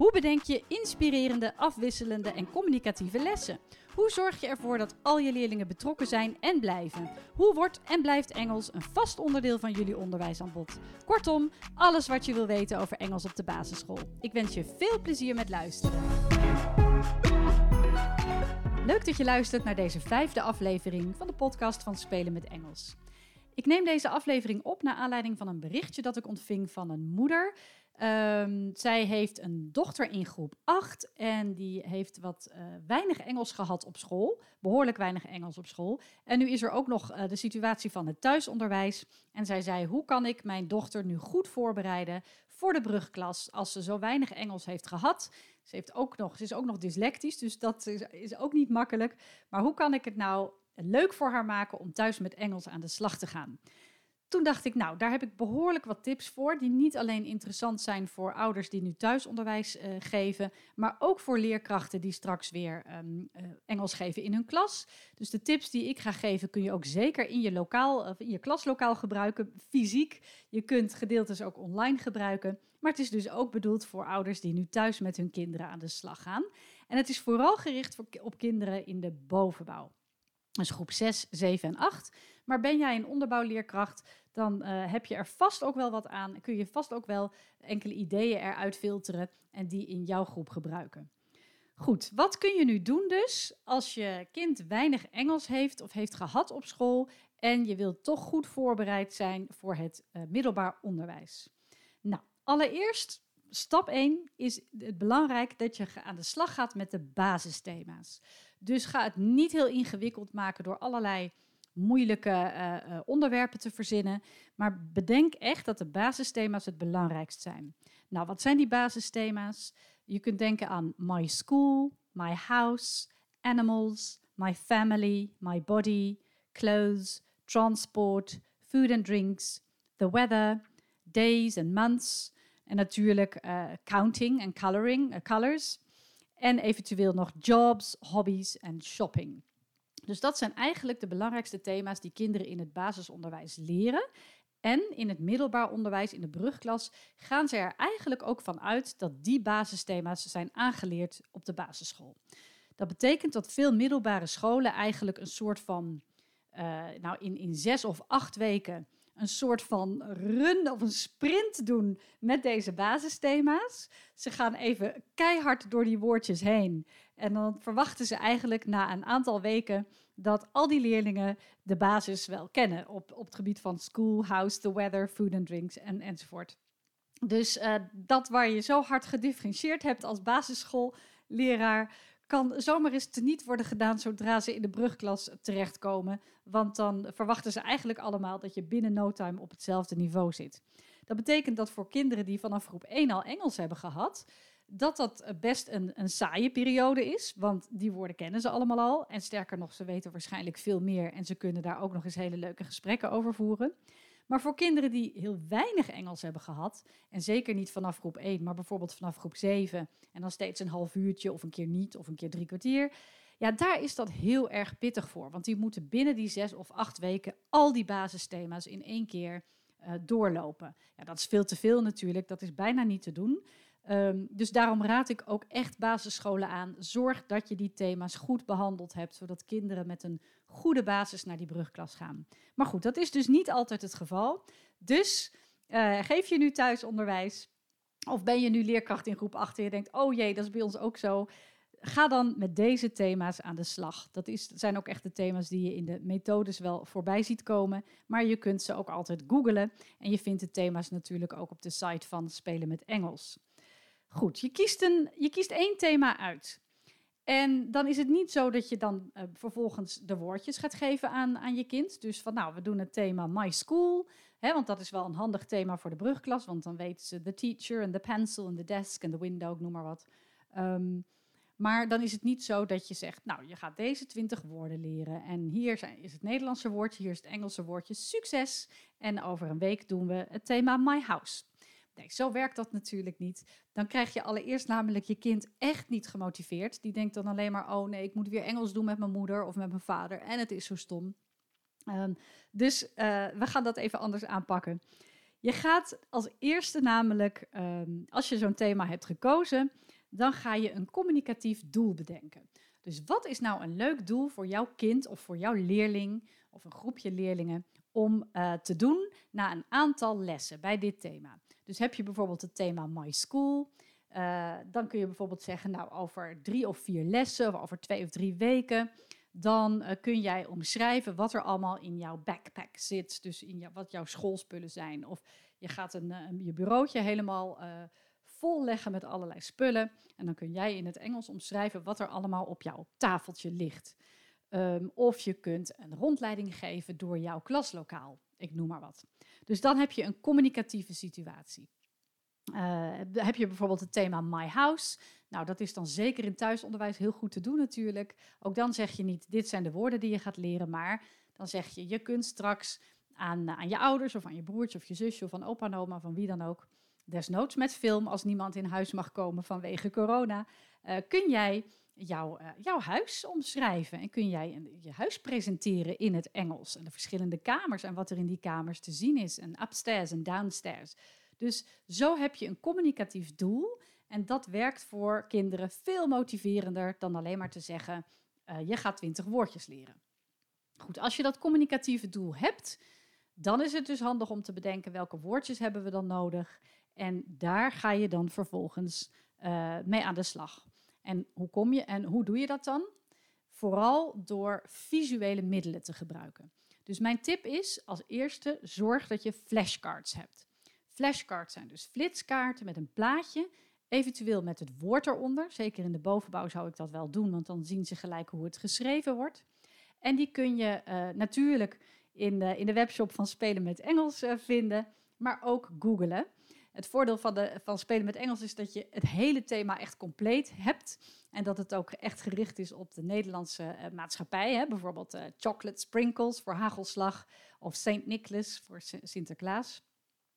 Hoe bedenk je inspirerende, afwisselende en communicatieve lessen? Hoe zorg je ervoor dat al je leerlingen betrokken zijn en blijven? Hoe wordt en blijft Engels een vast onderdeel van jullie onderwijsaanbod? Kortom, alles wat je wil weten over Engels op de basisschool. Ik wens je veel plezier met luisteren. Leuk dat je luistert naar deze vijfde aflevering van de podcast van Spelen met Engels. Ik neem deze aflevering op naar aanleiding van een berichtje dat ik ontving van een moeder Um, zij heeft een dochter in groep 8 en die heeft wat uh, weinig Engels gehad op school. Behoorlijk weinig Engels op school. En nu is er ook nog uh, de situatie van het thuisonderwijs. En zij zei: Hoe kan ik mijn dochter nu goed voorbereiden voor de brugklas als ze zo weinig Engels heeft gehad? Ze, heeft ook nog, ze is ook nog dyslectisch, dus dat is ook niet makkelijk. Maar hoe kan ik het nou leuk voor haar maken om thuis met Engels aan de slag te gaan? Toen dacht ik, nou, daar heb ik behoorlijk wat tips voor, die niet alleen interessant zijn voor ouders die nu thuisonderwijs uh, geven, maar ook voor leerkrachten die straks weer um, uh, Engels geven in hun klas. Dus de tips die ik ga geven kun je ook zeker in je, lokaal, of in je klaslokaal gebruiken, fysiek. Je kunt gedeeltes ook online gebruiken, maar het is dus ook bedoeld voor ouders die nu thuis met hun kinderen aan de slag gaan. En het is vooral gericht op kinderen in de bovenbouw. Dus groep 6, 7 en 8. Maar ben jij een onderbouwleerkracht, dan uh, heb je er vast ook wel wat aan. Kun je vast ook wel enkele ideeën eruit filteren en die in jouw groep gebruiken. Goed, wat kun je nu doen dus als je kind weinig Engels heeft of heeft gehad op school en je wilt toch goed voorbereid zijn voor het uh, middelbaar onderwijs? Nou, allereerst stap 1 is het belangrijk dat je aan de slag gaat met de basisthema's. Dus ga het niet heel ingewikkeld maken door allerlei moeilijke uh, uh, onderwerpen te verzinnen. Maar bedenk echt dat de basisthema's het belangrijkst zijn. Nou, wat zijn die basisthema's? Je kunt denken aan my school, my house, animals, my family, my body, clothes, transport, food and drinks, the weather, days and months. En natuurlijk uh, counting en coloring, colors. En eventueel nog jobs, hobby's en shopping. Dus dat zijn eigenlijk de belangrijkste thema's die kinderen in het basisonderwijs leren. En in het middelbaar onderwijs, in de brugklas, gaan ze er eigenlijk ook van uit dat die basisthema's zijn aangeleerd op de basisschool. Dat betekent dat veel middelbare scholen eigenlijk een soort van, uh, nou in, in zes of acht weken, een soort van run of een sprint doen met deze basisthema's. Ze gaan even keihard door die woordjes heen. En dan verwachten ze eigenlijk na een aantal weken dat al die leerlingen de basis wel kennen op, op het gebied van school, house, the weather, food and drinks en, enzovoort. Dus uh, dat waar je zo hard gedifferentieerd hebt als basisschoolleraar, kan zomaar eens teniet worden gedaan zodra ze in de brugklas terechtkomen. Want dan verwachten ze eigenlijk allemaal dat je binnen no time op hetzelfde niveau zit. Dat betekent dat voor kinderen die vanaf groep 1 al Engels hebben gehad, dat dat best een, een saaie periode is. Want die woorden kennen ze allemaal al. En sterker nog, ze weten waarschijnlijk veel meer. En ze kunnen daar ook nog eens hele leuke gesprekken over voeren. Maar voor kinderen die heel weinig Engels hebben gehad, en zeker niet vanaf groep 1, maar bijvoorbeeld vanaf groep 7, en dan steeds een half uurtje of een keer niet of een keer drie kwartier, ja, daar is dat heel erg pittig voor. Want die moeten binnen die zes of acht weken al die basisthema's in één keer uh, doorlopen. Ja, dat is veel te veel natuurlijk, dat is bijna niet te doen. Um, dus daarom raad ik ook echt basisscholen aan. Zorg dat je die thema's goed behandeld hebt, zodat kinderen met een goede basis naar die brugklas gaan. Maar goed, dat is dus niet altijd het geval. Dus uh, geef je nu thuisonderwijs of ben je nu leerkracht in groep 8 en je denkt, oh jee, dat is bij ons ook zo. Ga dan met deze thema's aan de slag. Dat, is, dat zijn ook echt de thema's die je in de methodes wel voorbij ziet komen. Maar je kunt ze ook altijd googlen. En je vindt de thema's natuurlijk ook op de site van Spelen met Engels. Goed, je kiest, een, je kiest één thema uit. En dan is het niet zo dat je dan uh, vervolgens de woordjes gaat geven aan, aan je kind. Dus van nou, we doen het thema My School. Hè, want dat is wel een handig thema voor de brugklas. Want dan weten ze de teacher en de pencil en de desk en de window, noem maar wat. Um, maar dan is het niet zo dat je zegt, nou, je gaat deze twintig woorden leren. En hier zijn, is het Nederlandse woordje, hier is het Engelse woordje. Succes! En over een week doen we het thema My House. Nee, zo werkt dat natuurlijk niet. Dan krijg je allereerst namelijk je kind echt niet gemotiveerd. Die denkt dan alleen maar, oh nee, ik moet weer Engels doen met mijn moeder of met mijn vader. En het is zo stom. Ehm, dus eh, we gaan dat even anders aanpakken. Je gaat als eerste namelijk, ehm, als je zo'n thema hebt gekozen, dan ga je een communicatief doel bedenken. Dus wat is nou een leuk doel voor jouw kind of voor jouw leerling of een groepje leerlingen om uh, te doen na een aantal lessen bij dit thema? Dus heb je bijvoorbeeld het thema My School, uh, dan kun je bijvoorbeeld zeggen, nou over drie of vier lessen of over twee of drie weken, dan uh, kun jij omschrijven wat er allemaal in jouw backpack zit, dus in jou, wat jouw schoolspullen zijn. Of je gaat een, een je bureautje helemaal vol leggen met allerlei spullen. En dan kun jij in het Engels omschrijven wat er allemaal op jouw tafeltje ligt. Um, of je kunt een rondleiding geven door jouw klaslokaal. Ik noem maar wat. Dus dan heb je een communicatieve situatie. Uh, heb je bijvoorbeeld het thema My House. Nou, dat is dan zeker in thuisonderwijs heel goed te doen natuurlijk. Ook dan zeg je niet, dit zijn de woorden die je gaat leren, maar dan zeg je, je kunt straks aan, aan je ouders of aan je broertje of je zusje of aan opa en oma, van wie dan ook, desnoods met film, als niemand in huis mag komen vanwege corona, uh, kun jij jouw, uh, jouw huis omschrijven en kun jij je huis presenteren in het Engels en de verschillende kamers en wat er in die kamers te zien is en upstairs en downstairs. Dus zo heb je een communicatief doel en dat werkt voor kinderen veel motiverender dan alleen maar te zeggen uh, je gaat 20 woordjes leren. Goed, als je dat communicatieve doel hebt, dan is het dus handig om te bedenken welke woordjes hebben we dan nodig en daar ga je dan vervolgens uh, mee aan de slag. En hoe kom je en hoe doe je dat dan? Vooral door visuele middelen te gebruiken. Dus mijn tip is als eerste zorg dat je flashcards hebt. Flashcards zijn dus flitskaarten met een plaatje, eventueel met het woord eronder. Zeker in de bovenbouw zou ik dat wel doen, want dan zien ze gelijk hoe het geschreven wordt. En die kun je uh, natuurlijk in de, in de webshop van Spelen met Engels uh, vinden, maar ook googlen. Het voordeel van, de, van spelen met Engels is dat je het hele thema echt compleet hebt. En dat het ook echt gericht is op de Nederlandse uh, maatschappij. Hè? Bijvoorbeeld uh, chocolate sprinkles voor hagelslag of Saint Nicholas voor Sinterklaas.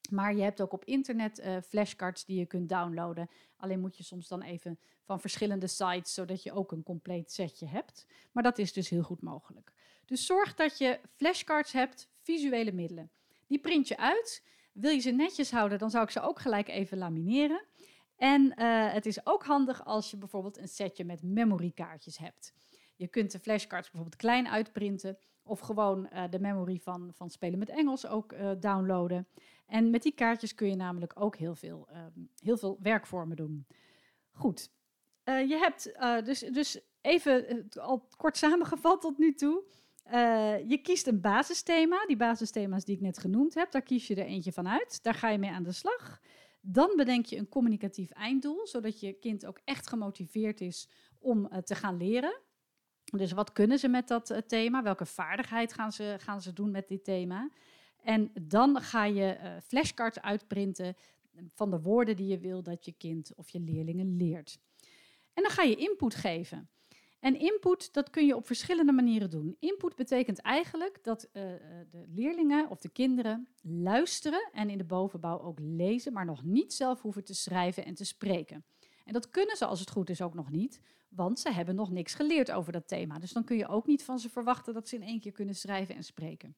Maar je hebt ook op internet uh, flashcards die je kunt downloaden. Alleen moet je soms dan even van verschillende sites, zodat je ook een compleet setje hebt. Maar dat is dus heel goed mogelijk. Dus zorg dat je flashcards hebt, visuele middelen. Die print je uit. Wil je ze netjes houden, dan zou ik ze ook gelijk even lamineren. En uh, het is ook handig als je bijvoorbeeld een setje met memorykaartjes hebt. Je kunt de flashcards bijvoorbeeld klein uitprinten of gewoon uh, de memory van, van Spelen met Engels ook uh, downloaden. En met die kaartjes kun je namelijk ook heel veel, um, heel veel werkvormen doen. Goed, je hebt dus, dus even al kort samengevat tot nu toe. Uh, je kiest een basisthema, die basisthema's die ik net genoemd heb, daar kies je er eentje van uit. Daar ga je mee aan de slag. Dan bedenk je een communicatief einddoel, zodat je kind ook echt gemotiveerd is om uh, te gaan leren. Dus wat kunnen ze met dat uh, thema? Welke vaardigheid gaan ze, gaan ze doen met dit thema? En dan ga je flashcards uitprinten van de woorden die je wil dat je kind of je leerlingen leert. En dan ga je input geven. En input, dat kun je op verschillende manieren doen. Input betekent eigenlijk dat uh, de leerlingen of de kinderen luisteren en in de bovenbouw ook lezen, maar nog niet zelf hoeven te schrijven en te spreken. En dat kunnen ze als het goed is ook nog niet, want ze hebben nog niks geleerd over dat thema. Dus dan kun je ook niet van ze verwachten dat ze in één keer kunnen schrijven en spreken.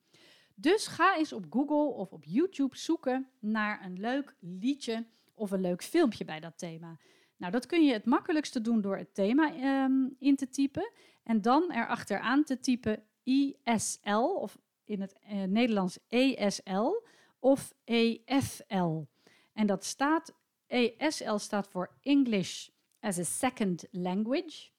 Dus ga eens op Google of op YouTube zoeken naar een leuk liedje of een leuk filmpje bij dat thema. Nou, dat kun je het makkelijkste doen door het thema um, in te typen en dan erachteraan te typen ISL of in het uh, Nederlands ESL of EFL. En dat staat, ESL staat voor English as a Second Language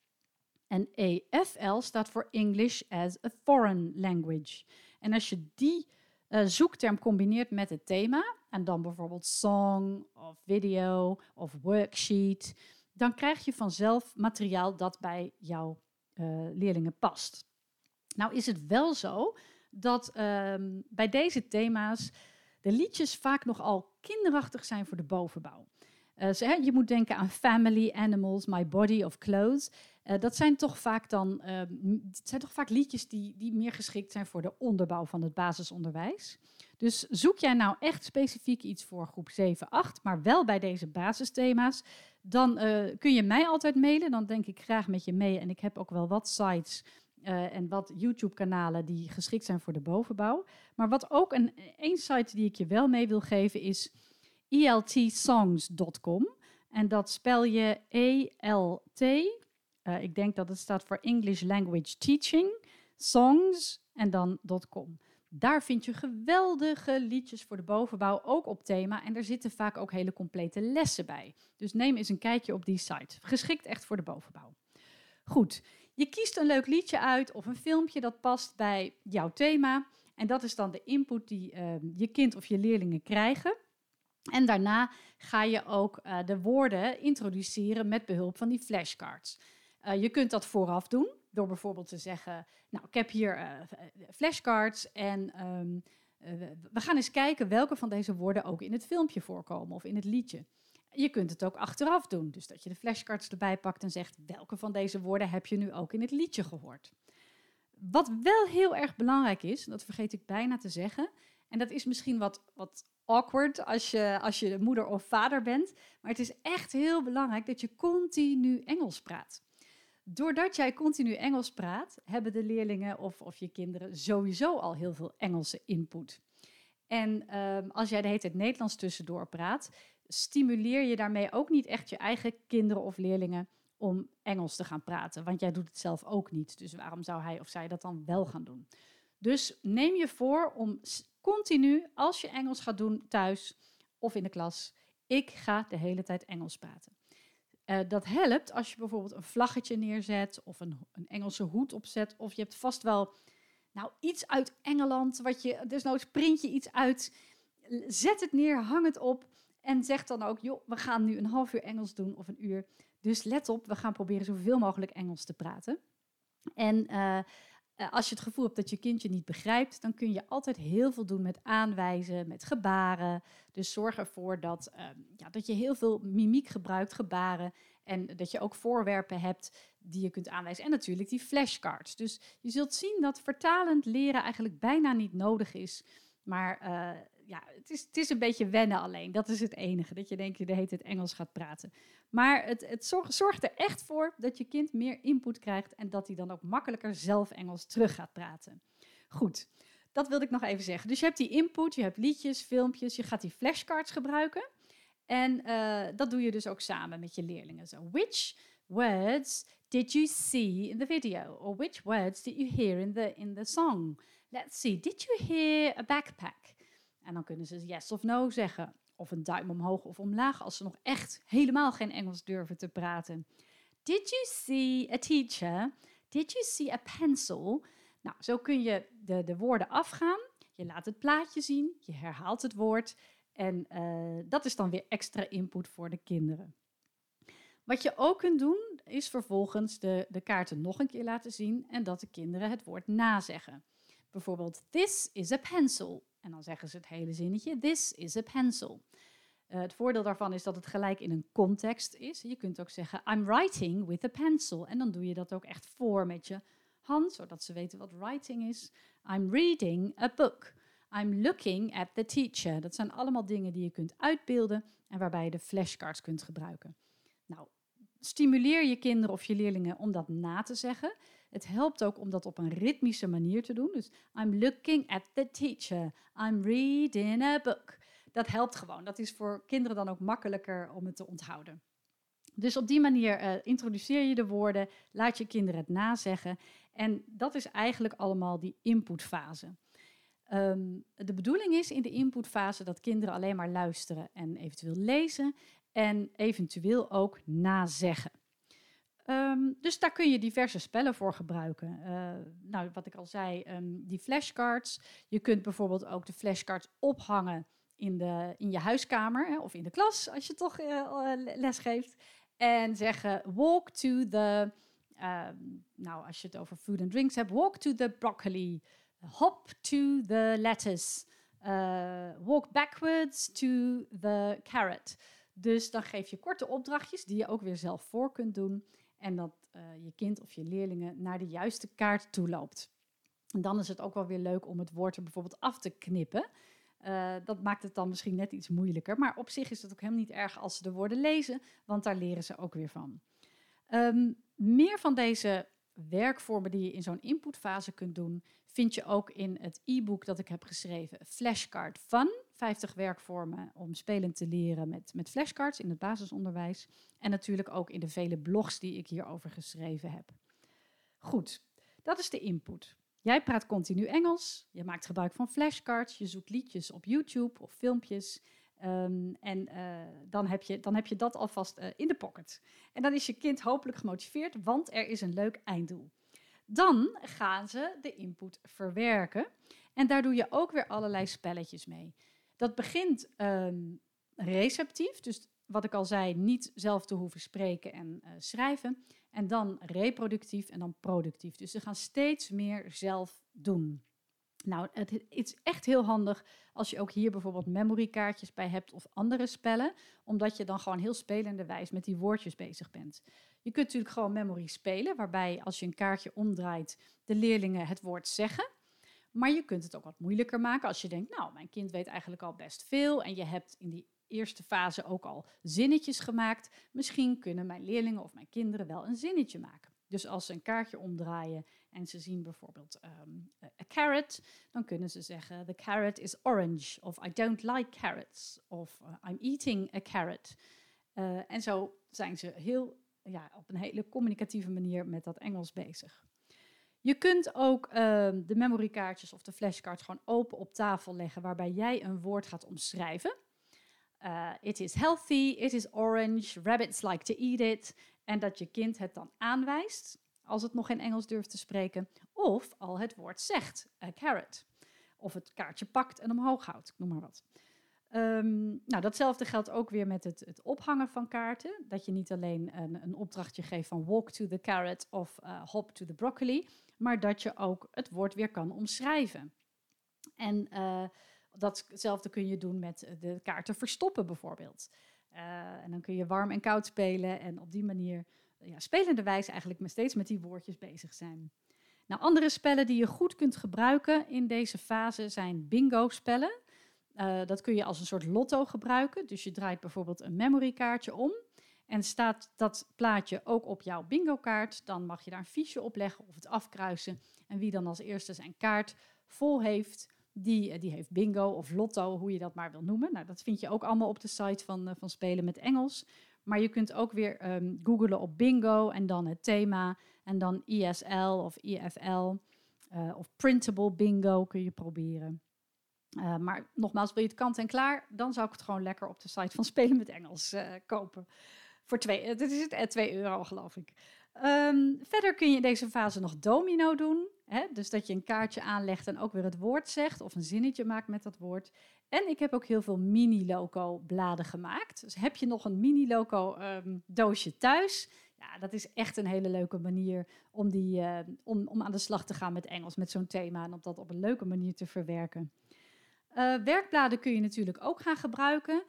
en EFL staat voor English as a Foreign Language. En als je die uh, zoekterm combineert met het thema, en dan bijvoorbeeld song of video of worksheet, dan krijg je vanzelf materiaal dat bij jouw uh, leerlingen past. Nou is het wel zo dat um, bij deze thema's de liedjes vaak nogal kinderachtig zijn voor de bovenbouw. Ze, je moet denken aan family, animals, my body of clothes. Uh, dat zijn toch vaak dan uh, zijn toch vaak liedjes die, die meer geschikt zijn voor de onderbouw van het basisonderwijs. Dus zoek jij nou echt specifiek iets voor groep 7, 8, maar wel bij deze basisthema's, dan uh, kun je mij altijd mailen. Dan denk ik graag met je mee. En ik heb ook wel wat sites en wat YouTube-kanalen die geschikt zijn voor de bovenbouw. Maar wat ook een, een site die ik je wel mee wil geven is eltsongs.com. En dat spel je E-L-T. Uh, ik denk dat het staat voor English Language Teaching. Songs en dan .com. Daar vind je geweldige liedjes voor de bovenbouw, ook op thema. En er zitten vaak ook hele complete lessen bij. Dus neem eens een kijkje op die site. Geschikt echt voor de bovenbouw. Goed, je kiest een leuk liedje uit of een filmpje dat past bij jouw thema. En dat is dan de input die uh, je kind of je leerlingen krijgen. En daarna ga je ook uh, de woorden introduceren met behulp van die flashcards. Uh, je kunt dat vooraf doen door bijvoorbeeld te zeggen: Nou, ik heb hier uh, flashcards en um, we gaan eens kijken welke van deze woorden ook in het filmpje voorkomen of in het liedje. Je kunt het ook achteraf doen, dus dat je de flashcards erbij pakt en zegt: Welke van deze woorden heb je nu ook in het liedje gehoord? Wat wel heel erg belangrijk is, dat vergeet ik bijna te zeggen, en dat is misschien wat, wat awkward als je, als je moeder of vader bent. Maar het is echt heel belangrijk dat je continu Engels praat. Doordat jij continu Engels praat, hebben de leerlingen of, of je kinderen sowieso al heel veel Engelse input. En um, als jij de hele tijd Nederlands tussendoor praat, stimuleer je daarmee ook niet echt je eigen kinderen of leerlingen om Engels te gaan praten. Want jij doet het zelf ook niet. Dus waarom zou hij of zij dat dan wel gaan doen? Dus neem je voor om continu, als je Engels gaat doen thuis of in de klas, ik ga de hele tijd Engels praten. Uh, dat helpt als je bijvoorbeeld een vlaggetje neerzet of een, een, Engelse hoed opzet. Of je hebt vast wel nou, iets uit Engeland, wat je, desnoods print je iets uit. Zet het neer, hang het op en zeg dan ook, joh, we gaan nu een half uur Engels doen of een uur. Dus let op, we gaan proberen zoveel mogelijk Engels te praten. En uh, als je het gevoel hebt dat je kindje niet begrijpt, dan kun je altijd heel veel doen met aanwijzen, met gebaren. Dus zorg ervoor dat, uh, ja, dat je heel veel mimiek gebruikt, gebaren. En dat je ook voorwerpen hebt die je kunt aanwijzen. En natuurlijk die flashcards. Dus je zult zien dat vertalend leren eigenlijk bijna niet nodig is. Maar uh, ja, het is, het is een beetje wennen alleen. Dat is het enige. Dat je denkt je de hele tijd Engels gaat praten. Maar het, het zorgt, er echt voor dat je kind meer input krijgt en dat hij dan ook makkelijker zelf Engels terug gaat praten. Goed, dat wilde ik nog even zeggen. Dus je hebt die input, je hebt liedjes, filmpjes, je gaat die flashcards gebruiken. En uh, dat doe je dus ook samen met je leerlingen. So, which words did you see in the video? Or which words did you hear in the, in the song? Let's see, did you hear a backpack? En dan kunnen ze yes of no zeggen of een duim omhoog of omlaag als ze nog echt helemaal geen Engels durven te praten. Did you see a teacher? Did you see a pencil? Nou, zo kun je de, de woorden afgaan. Je laat het plaatje zien, je herhaalt het woord en uh, dat is dan weer extra input voor de kinderen. Wat je ook kunt doen, is vervolgens de, de kaarten nog een keer laten zien en dat de kinderen het woord nazeggen. Bijvoorbeeld, this is a pencil. En dan zeggen ze het hele zinnetje: This is a pencil. Uh, het voordeel daarvan is dat het gelijk in een context is. Je kunt ook zeggen: I'm writing with a pencil. En dan doe je dat ook echt voor met je hand, zodat ze weten wat writing is. I'm reading a book. I'm looking at the teacher. Dat zijn allemaal dingen die je kunt uitbeelden en waarbij je de flashcards kunt gebruiken. Nou, stimuleer je kinderen of je leerlingen om dat na te zeggen. Het helpt ook om dat op een ritmische manier te doen. Dus I'm looking at the teacher. I'm reading a book. Dat helpt gewoon. Dat is voor kinderen dan ook makkelijker om het te onthouden. Dus op die manier uh, introduceer je de woorden, laat je kinderen het nazeggen. En dat is eigenlijk allemaal die inputfase. Um, de bedoeling is in de inputfase dat kinderen alleen maar luisteren en eventueel lezen en eventueel ook nazeggen. Um, dus daar kun je diverse spellen voor gebruiken. Uh, nou, wat ik al zei, um, die flashcards. Je kunt bijvoorbeeld ook de flashcards ophangen in, de, in je huiskamer hè, of in de klas als je toch uh, les geeft. En zeggen: walk to the. Um, nou, als je het over food and drinks hebt, walk to the broccoli. Hop to the lettuce. Uh, walk backwards to the carrot. Dus dan geef je korte opdrachtjes die je ook weer zelf voor kunt doen. En dat uh, je kind of je leerlingen naar de juiste kaart toe loopt. En dan is het ook wel weer leuk om het woord er bijvoorbeeld af te knippen. Uh, dat maakt het dan misschien net iets moeilijker. Maar op zich is het ook helemaal niet erg als ze de woorden lezen, want daar leren ze ook weer van. Um, meer van deze werkvormen die je in zo'n inputfase kunt doen, vind je ook in het e-book dat ik heb geschreven, Flashcard Fun. 50 werkvormen om spelend te leren met, met flashcards in het basisonderwijs. En natuurlijk ook in de vele blogs die ik hierover geschreven heb. Goed, dat is de input. Jij praat continu Engels, je maakt gebruik van flashcards, je zoekt liedjes op YouTube of filmpjes. Um, en uh, dan, heb je, dan heb je dat alvast uh, in de pocket. En dan is je kind hopelijk gemotiveerd, want er is een leuk einddoel. Dan gaan ze de input verwerken. En daar doe je ook weer allerlei spelletjes mee. Dat begint um, receptief, dus wat ik al zei, niet zelf te hoeven spreken en uh, schrijven. En dan reproductief en dan productief. Dus ze gaan steeds meer zelf doen. Nou, het, is echt heel handig als je ook hier bijvoorbeeld memorykaartjes bij hebt of andere spellen, omdat je dan gewoon heel spelende wijs met die woordjes bezig bent. Je kunt natuurlijk gewoon memory spelen, waarbij als je een kaartje omdraait, de leerlingen het woord zeggen. Maar je kunt het ook wat moeilijker maken als je denkt, nou, mijn kind weet eigenlijk al best veel en je hebt in die eerste fase ook al zinnetjes gemaakt. Misschien kunnen mijn leerlingen of mijn kinderen wel een zinnetje maken. Dus als ze een kaartje omdraaien en ze zien bijvoorbeeld um, a carrot, dan kunnen ze zeggen: The carrot is orange, of I don't like carrots, of I'm eating a carrot. Uh, en zo zijn ze heel, ja, op een hele communicatieve manier met dat Engels bezig. Je kunt ook um, de memorykaartjes of de flashcards gewoon open op tafel leggen, waarbij jij een woord gaat omschrijven. Uh, it is healthy, it is orange, rabbits like to eat it. En dat je kind het dan aanwijst, als het nog geen Engels durft te spreken, of al het woord zegt, a carrot. Of het kaartje pakt en omhoog houdt, noem maar wat. Um, nou, datzelfde geldt ook weer met het, het, ophangen van kaarten. Dat je niet alleen een, een opdrachtje geeft van walk to the carrot of uh, hop to the broccoli, maar dat je ook het woord weer kan omschrijven. En uh, datzelfde kun je doen met de kaarten verstoppen bijvoorbeeld. Uh, en dan kun je warm en koud spelen en op die manier ja, spelende wijze eigenlijk steeds met die woordjes bezig zijn. Nou, andere spellen die je goed kunt gebruiken in deze fase zijn bingo-spellen. Uh, dat kun je als een soort lotto gebruiken. Dus je draait bijvoorbeeld een memory kaartje om. En staat dat plaatje ook op jouw bingo-kaart, dan mag je daar een fiche op leggen of het afkruisen. En wie dan als eerste zijn kaart vol heeft, die, eh, die heeft bingo of lotto, hoe je dat maar wil noemen. Nou, dat vind je ook allemaal op de site van, uh, van Spelen met Engels. Maar je kunt ook weer um, googlen op bingo en dan het thema. En dan ISL of IFL of printable bingo kun je proberen. Uh, maar nogmaals, wil je het kant en klaar, dan zou ik het gewoon lekker op de site van Spelen met Engels uh, kopen. Voor twee, dit is het, 2 euro geloof ik. Um, verder kun je in deze fase nog domino doen. Hè? Dus dat je een kaartje aanlegt en ook weer het woord zegt of een zinnetje maakt met dat woord. En ik heb ook heel veel mini-loco bladen gemaakt. Dus heb je nog een mini-loco um, doosje thuis? Ja, dat is echt een hele leuke manier om, die, om, om aan de slag te gaan met Engels, met zo'n thema. En om dat op een leuke manier te verwerken. Uh, werkbladen kun je natuurlijk ook gaan gebruiken.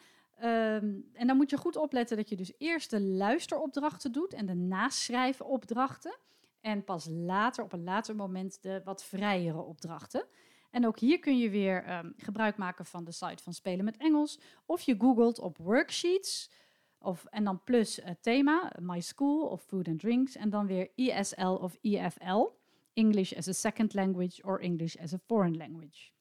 Um, en dan moet je goed opletten dat je dus eerst de luisteropdrachten doet en de naschrijven opdrachten. En pas later, op een later moment, de wat vrijere opdrachten. En ook hier kun je weer um, gebruik maken van de site van Spelen met Engels. Of je googelt op worksheets. Of, en dan plus het thema, My School of Food and Drinks. En dan weer ESL of EFL. English as a Second Language or English as a Foreign Language.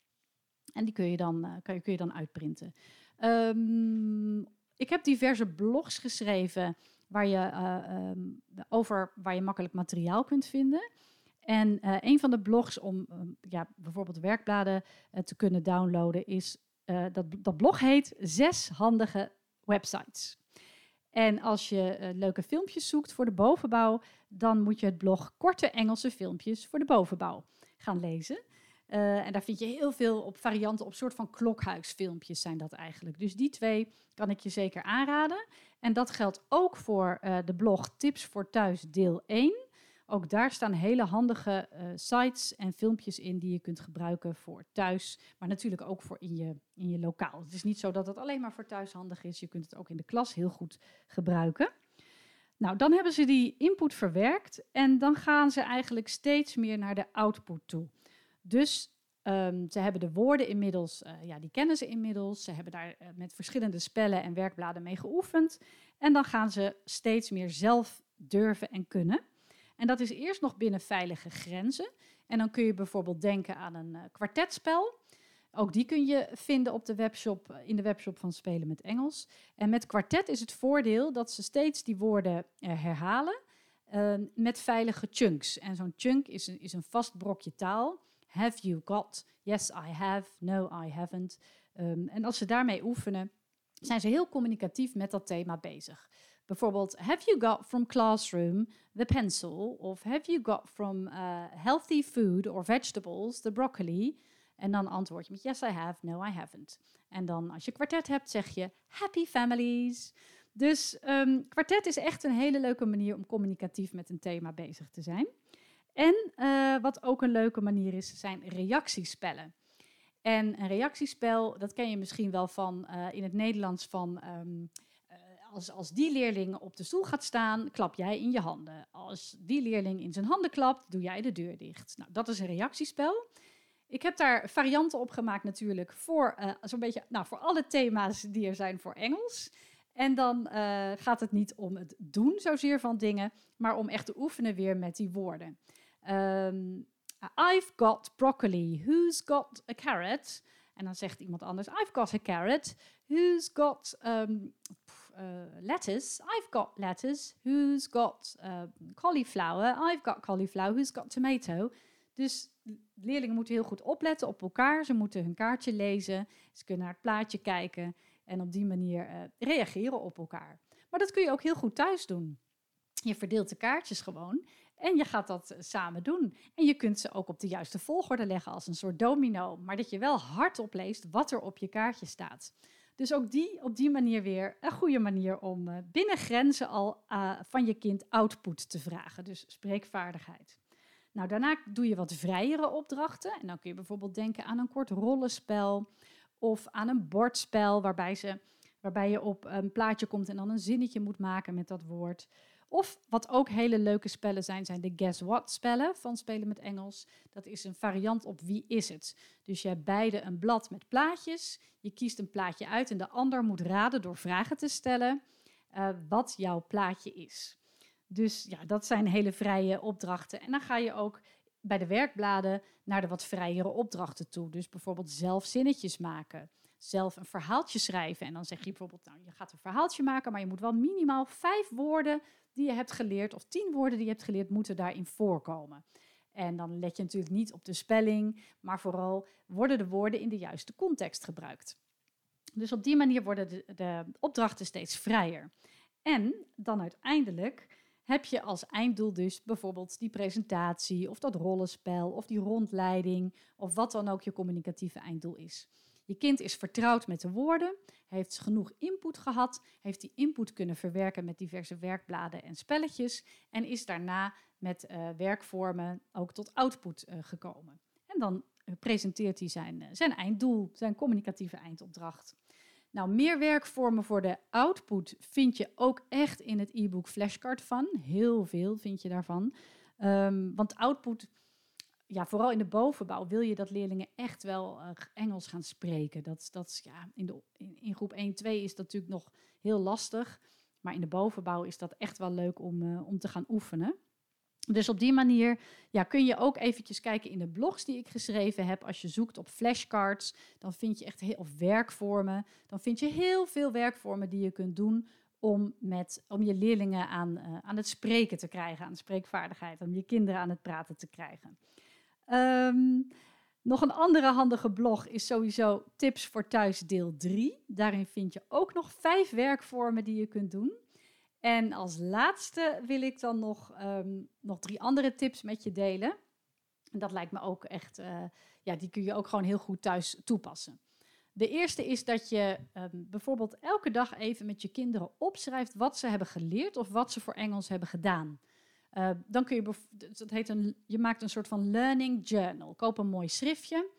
En die kun je dan, uh, kun je, kun je dan uitprinten. Um, ik heb diverse blogs geschreven waar je, uh, um, over waar je makkelijk materiaal kunt vinden. En uh, een van de blogs om um, ja, bijvoorbeeld werkbladen te kunnen downloaden is, dat, dat blog heet Zes handige websites. En als je leuke filmpjes zoekt voor de bovenbouw, dan moet je het blog Korte Engelse filmpjes voor de bovenbouw gaan lezen. Uh, en daar vind je heel veel op varianten, op soort van klokhuisfilmpjes zijn dat eigenlijk. Dus die twee kan ik je zeker aanraden. En dat geldt ook voor uh, de blog Tips voor Thuis deel 1. Ook daar staan hele handige uh, sites en filmpjes in die je kunt gebruiken voor thuis, maar natuurlijk ook voor in je, in je lokaal. Het is niet zo dat het alleen maar voor thuis handig is. Je kunt het ook in de klas heel goed gebruiken. Nou, dan hebben ze die input verwerkt en dan gaan ze eigenlijk steeds meer naar de output toe. Dus um, ze hebben de woorden inmiddels, uh, ja, die kennen ze inmiddels. Ze hebben daar uh, met verschillende spellen en werkbladen mee geoefend. En dan gaan ze steeds meer zelf durven en kunnen. En dat is eerst nog binnen veilige grenzen. En dan kun je bijvoorbeeld denken aan een uh, kwartetspel. Ook die kun je vinden op de webshop, in de webshop van Spelen met Engels. En met kwartet is het voordeel dat ze steeds die woorden herhalen ehm, met veilige chunks. En zo'n chunk is een, is een vast brokje taal. Have you got? Yes, I have. No, I haven't. Um, en als ze daarmee oefenen, zijn ze heel communicatief met dat thema bezig. Bijvoorbeeld, have you got from classroom the pencil? Of have you got from uh, healthy food or vegetables the broccoli? En dan antwoord je met yes, I have. No, I haven't. En dan als je kwartet hebt, zeg je happy families. Dus um, kwartet is echt een hele leuke manier om communicatief met een thema bezig te zijn. En uh, wat ook een leuke manier is, zijn reactiespellen. En een reactiespel, dat ken je misschien wel van uh, in het Nederlands van um, uh, als, als die leerling op de stoel gaat staan, klap jij in je handen. Als die leerling in zijn handen klapt, doe jij de deur dicht. Nou, dat is een reactiespel. Ik heb daar varianten op gemaakt natuurlijk voor zo'n beetje, nou, voor alle thema's die er zijn voor Engels. En dan gaat het niet om het doen zozeer van dingen, maar om echt te oefenen weer met die woorden. Um, I've got broccoli. Who's got a carrot? En dan zegt iemand anders, I've got a carrot. Who's got um, uh, lettuce? I've got lettuce. Who's got uh, cauliflower? I've got cauliflower. Who's got tomato? Dus leerlingen moeten heel goed opletten op elkaar. Ze moeten hun kaartje lezen. Ze kunnen naar het plaatje kijken. En op die manier uh, reageren op elkaar. Maar dat kun je ook heel goed thuis doen. Je verdeelt de kaartjes gewoon. En je gaat dat eh, samen doen. En je kunt ze ook op de juiste volgorde leggen als een soort domino. Maar dat je wel hardop leest wat er op je kaartje staat. Dus ook die op die manier weer een goede manier om uh, binnen grenzen al uh, van je kind output te vragen. Dus spreekvaardigheid. Nou, daarna doe je wat vrijere opdrachten. En dan kun je bijvoorbeeld denken aan een kort rollenspel of aan een bordspel waarbij, ze, waarbij je op een plaatje komt en dan een zinnetje moet maken met dat woord. Of wat ook hele leuke spellen zijn, zijn de Guess What spellen van Spelen met Engels. Dat is een variant op Wie is het? Dus je hebt beide een blad met plaatjes. Je kiest een plaatje uit en de ander moet raden door vragen te stellen uh, wat jouw plaatje is. Dus ja, dat zijn hele vrije opdrachten. En dan ga je ook bij de werkbladen naar de wat vrijere opdrachten toe. Dus bijvoorbeeld zelf zinnetjes maken zelf een verhaaltje schrijven. En dan zeg je bijvoorbeeld, nou, je gaat een verhaaltje maken, maar je moet wel minimaal vijf woorden die je hebt geleerd, of tien woorden die je hebt geleerd, moeten daarin voorkomen. En dan let je natuurlijk niet op de spelling, maar vooral worden de woorden in de juiste context gebruikt. Dus op die manier worden de, de opdrachten steeds vrijer. En dan uiteindelijk heb je als einddoel dus bijvoorbeeld die presentatie of dat rollenspel of die rondleiding of wat dan ook je communicatieve einddoel is. Je kind is vertrouwd met de woorden, heeft genoeg input gehad, heeft die input kunnen verwerken met diverse werkbladen en spelletjes en is daarna met uh, werkvormen ook tot output uh, gekomen. En dan uh, presenteert hij zijn, zijn einddoel, zijn communicatieve eindopdracht. Nou, meer werkvormen voor de output vind je ook echt in het e-book Flashcard van. Heel veel vind je daarvan. Um, want output ja, vooral in de bovenbouw wil je dat leerlingen echt wel uh, Engels gaan spreken. Dat, dat, ja, in, de, in, groep 1, 2 is dat natuurlijk nog heel lastig. Maar in de bovenbouw is dat echt wel leuk om, uh, om te gaan oefenen. Dus op die manier ja, kun je ook eventjes kijken in de blogs die ik geschreven heb. Als je zoekt op flashcards, dan vind je echt heel, of werkvormen. Dan vind je heel veel werkvormen die je kunt doen om, met, om je leerlingen aan, uh, aan het spreken te krijgen, aan spreekvaardigheid, om je kinderen aan het praten te krijgen. Um, nog een andere handige blog is sowieso Tips voor Thuis deel 3. Daarin vind je ook nog vijf werkvormen die je kunt doen. En als laatste wil ik dan nog, um, nog drie andere tips met je delen. En dat lijkt me ook echt, uh, ja, die kun je ook gewoon heel goed thuis toepassen. De eerste is dat je um, bijvoorbeeld elke dag even met je kinderen opschrijft wat ze hebben geleerd of wat ze voor Engels hebben gedaan. Uh, dan kun je, dat heet een, je maakt een soort van learning journal. Koop een mooi schriftje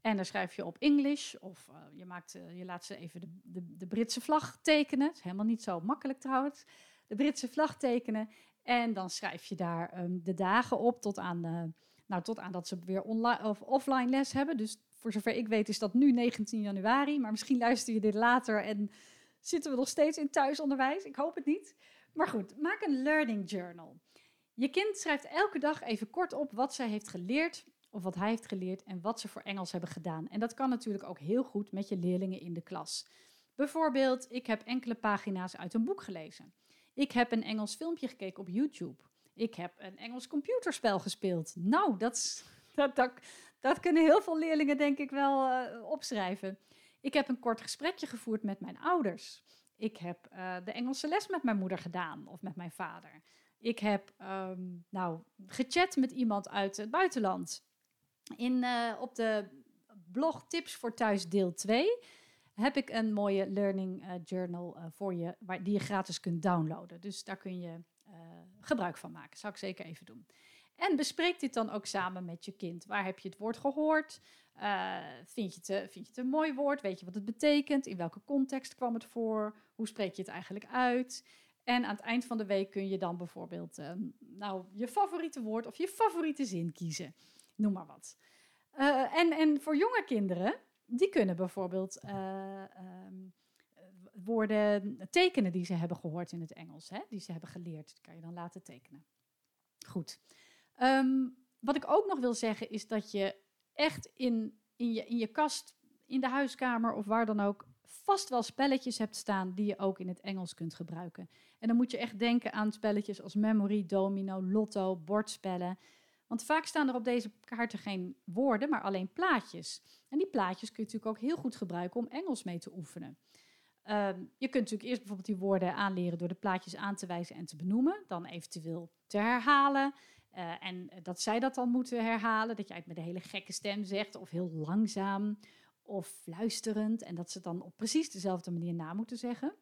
en dan schrijf je op English of uh, je, maakt, uh, je laat ze even de, de, de, Britse vlag tekenen. Is helemaal niet zo makkelijk trouwens. De Britse vlag tekenen en dan schrijf je daar um, de dagen op tot aan, nou, tot aan dat ze weer online of offline les hebben. Dus voor zover ik weet is dat nu 19 januari, maar misschien luister je dit later en zitten we nog steeds in thuisonderwijs. Ik hoop het niet. Maar goed, maak een learning journal. Je kind schrijft elke dag even kort op wat zij heeft geleerd of wat hij heeft geleerd en wat ze voor Engels hebben gedaan. En dat kan natuurlijk ook heel goed met je leerlingen in de klas. Bijvoorbeeld, ik heb enkele pagina's uit een boek gelezen. Ik heb een Engels filmpje gekeken op YouTube. Ik heb een Engels computerspel gespeeld. Nou, dat, dat, dat, dat kunnen heel veel leerlingen denk ik wel uh, opschrijven. Ik heb een kort gesprekje gevoerd met mijn ouders. Ik heb uh, de Engelse les met mijn moeder gedaan of met mijn vader. Ik heb um, nou, gechat met iemand uit het buitenland. In, uh, op de blog Tips voor Thuis deel 2 heb ik een mooie learning uh, journal uh, voor je, waar, die je gratis kunt downloaden. Dus daar kun je gebruik van maken. Zou ik zeker even doen. En bespreek dit dan ook samen met je kind. Waar heb je het woord gehoord? vind, je het, vind je het een mooi woord? Weet je wat het betekent? In welke context kwam het voor? Hoe spreek je het eigenlijk uit? En aan het eind van de week kun je dan bijvoorbeeld uh, nou, je favoriete woord of je favoriete zin kiezen. Noem maar wat. Uh, en, en voor jonge kinderen, die kunnen bijvoorbeeld uh, um, woorden tekenen die ze hebben gehoord in het Engels, hè, die ze hebben geleerd. Die kan je dan laten tekenen. Goed. Um, wat ik ook nog wil zeggen is dat je echt in, in, je, in je kast, in de huiskamer of waar dan ook, vast wel spelletjes hebt staan die je ook in het Engels kunt gebruiken. En dan moet je echt denken aan spelletjes als memory, domino, lotto, bordspellen. Want vaak staan er op deze kaarten geen woorden, maar alleen plaatjes. En die plaatjes kun je natuurlijk ook heel goed gebruiken om Engels mee te oefenen. Um, je kunt natuurlijk eerst bijvoorbeeld die woorden aanleren door de plaatjes aan te wijzen en te benoemen. Dan eventueel te herhalen. Uh, en dat zij dat dan moeten herhalen. Dat jij het met een hele gekke stem zegt of heel langzaam of fluisterend. En dat ze dan op precies dezelfde manier na moeten zeggen.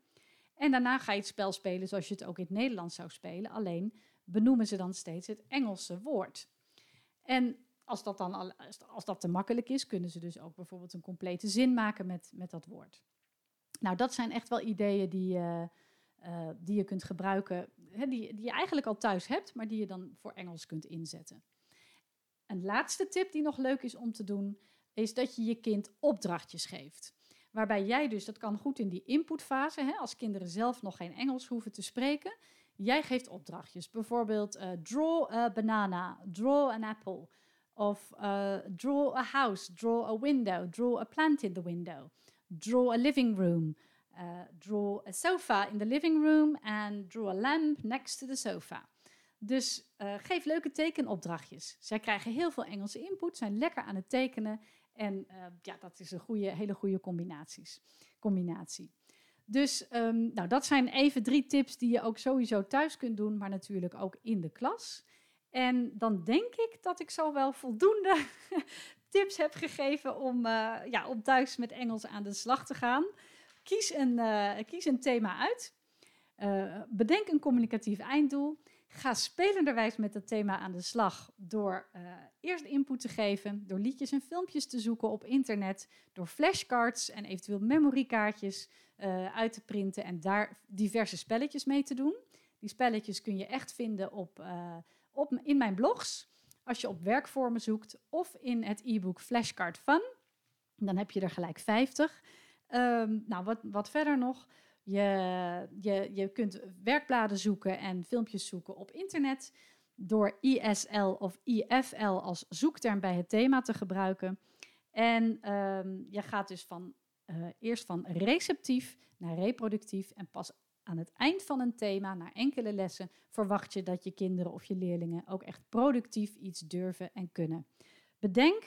En daarna ga je het spel spelen zoals je het ook in het Nederlands zou spelen. Alleen benoemen ze dan steeds het Engelse woord. En als dat dan als dat te makkelijk is, kunnen ze dus ook bijvoorbeeld een complete zin maken met, met dat woord. Nou, dat zijn echt wel ideeën die, uh, uh, die je kunt gebruiken, hè, die, die je eigenlijk al thuis hebt, maar die je dan voor Engels kunt inzetten. Een laatste tip die nog leuk is om te doen, is dat je je kind opdrachtjes geeft. Waarbij jij dus, dat kan goed in die inputfase, hè, als kinderen zelf nog geen Engels hoeven te spreken. Jij geeft opdrachtjes. Bijvoorbeeld uh, draw a banana, draw an apple. Of uh, draw a house, draw a window, draw a plant in the window. Draw a living room. Uh, draw a sofa in the living room and draw a lamp next to the sofa. Dus geef leuke tekenopdrachtjes. Zij krijgen heel veel Engelse input, zijn lekker aan het tekenen en uh, ja, dat is een goede, hele goede combinaties, combinatie. Dus um, nou, dat zijn even drie tips die je ook sowieso thuis kunt doen, maar natuurlijk ook in de klas. En dan denk ik dat ik zo wel voldoende tips heb gegeven om, uh, ja, om thuis met Engels aan de slag te gaan. Kies een, uh, kies een thema uit. Uh, bedenk een communicatief einddoel. Ga spelenderwijs met dat thema aan de slag door uh, eerst input te geven, door liedjes en filmpjes te zoeken op internet, door flashcards en eventueel memorykaartjes uh, uit te printen en daar diverse spelletjes mee te doen. Die spelletjes kun je echt vinden op, uh, op, in mijn blogs, als je op werkvormen zoekt, of in het e-book Flashcard Fun. Dan heb je er gelijk 50. Um, nou, wat, wat verder nog. Je, je, je kunt werkbladen zoeken en filmpjes zoeken op internet door ISL of IFL als zoekterm bij het thema te gebruiken. En um, je gaat dus van, uh, eerst van receptief naar reproductief en pas aan het eind van een thema, na enkele lessen, verwacht je dat je kinderen of je leerlingen ook echt productief iets durven en kunnen. Bedenk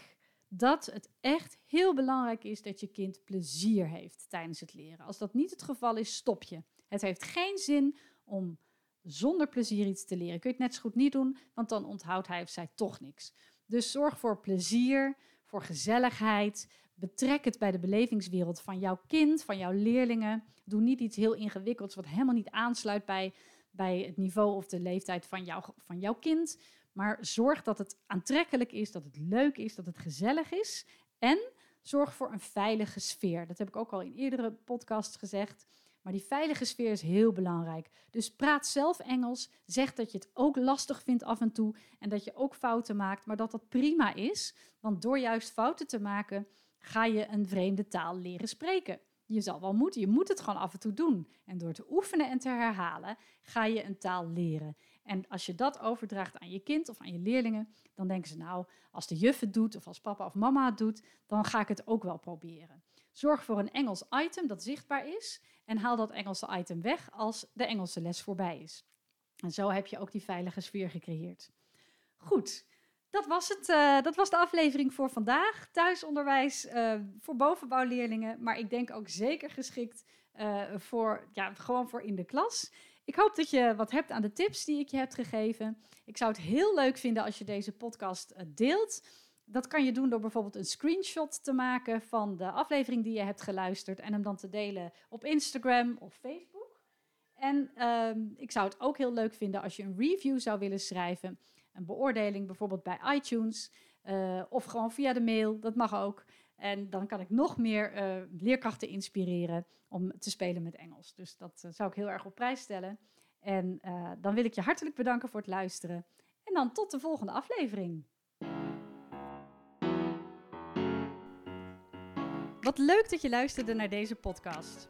dat het echt heel belangrijk is dat je kind plezier heeft tijdens het leren. Als dat niet het geval is, stop je. Het heeft geen zin om zonder plezier iets te leren. Kun je het net zo goed niet doen, want dan onthoudt hij of zij toch niks. Dus zorg voor plezier, voor gezelligheid. Betrek het bij de belevingswereld van jouw kind, van jouw leerlingen. Doe niet iets heel ingewikkelds wat helemaal niet aansluit bij, bij het niveau of de leeftijd van, jou, van jouw kind. Maar zorg dat het aantrekkelijk is, dat het leuk is, dat het gezellig is. En zorg voor een veilige sfeer. Dat heb ik ook al in eerdere podcasts gezegd. Maar die veilige sfeer is heel belangrijk. Dus praat zelf Engels. Zeg dat je het ook lastig vindt af en toe. En dat je ook fouten maakt. Maar dat dat prima is. Want door juist fouten te maken, ga je een vreemde taal leren spreken. Je zal wel moeten. Je moet het gewoon af en toe doen. En door te oefenen en te herhalen, ga je een taal leren. En als je dat overdraagt aan je kind of aan je leerlingen, dan denken ze nou, als de juf het doet of als papa of mama het doet, dan ga ik het ook wel proberen. Zorg voor een Engels item dat zichtbaar is en haal dat Engelse item weg als de Engelse les voorbij is. En zo heb je ook die veilige sfeer gecreëerd. Goed, dat was, het, uh, dat was de aflevering voor vandaag. Thuisonderwijs uh, voor bovenbouwleerlingen, maar ik denk ook zeker geschikt uh, voor, ja, gewoon voor in de klas. Ik hoop dat je wat hebt aan de tips die ik je heb gegeven. Ik zou het heel leuk vinden als je deze podcast deelt. Dat kan je doen door bijvoorbeeld een screenshot te maken van de aflevering die je hebt geluisterd en hem dan te delen op Instagram of Facebook. En uh, ik zou het ook heel leuk vinden als je een review zou willen schrijven, een beoordeling bijvoorbeeld bij iTunes uh, of gewoon via de mail, dat mag ook. En dan kan ik nog meer uh, leerkrachten inspireren om te spelen met Engels. Dus dat uh, zou ik heel erg op prijs stellen. En dan wil ik je hartelijk bedanken voor het luisteren. En dan tot de volgende aflevering. Wat leuk dat je luisterde naar deze podcast.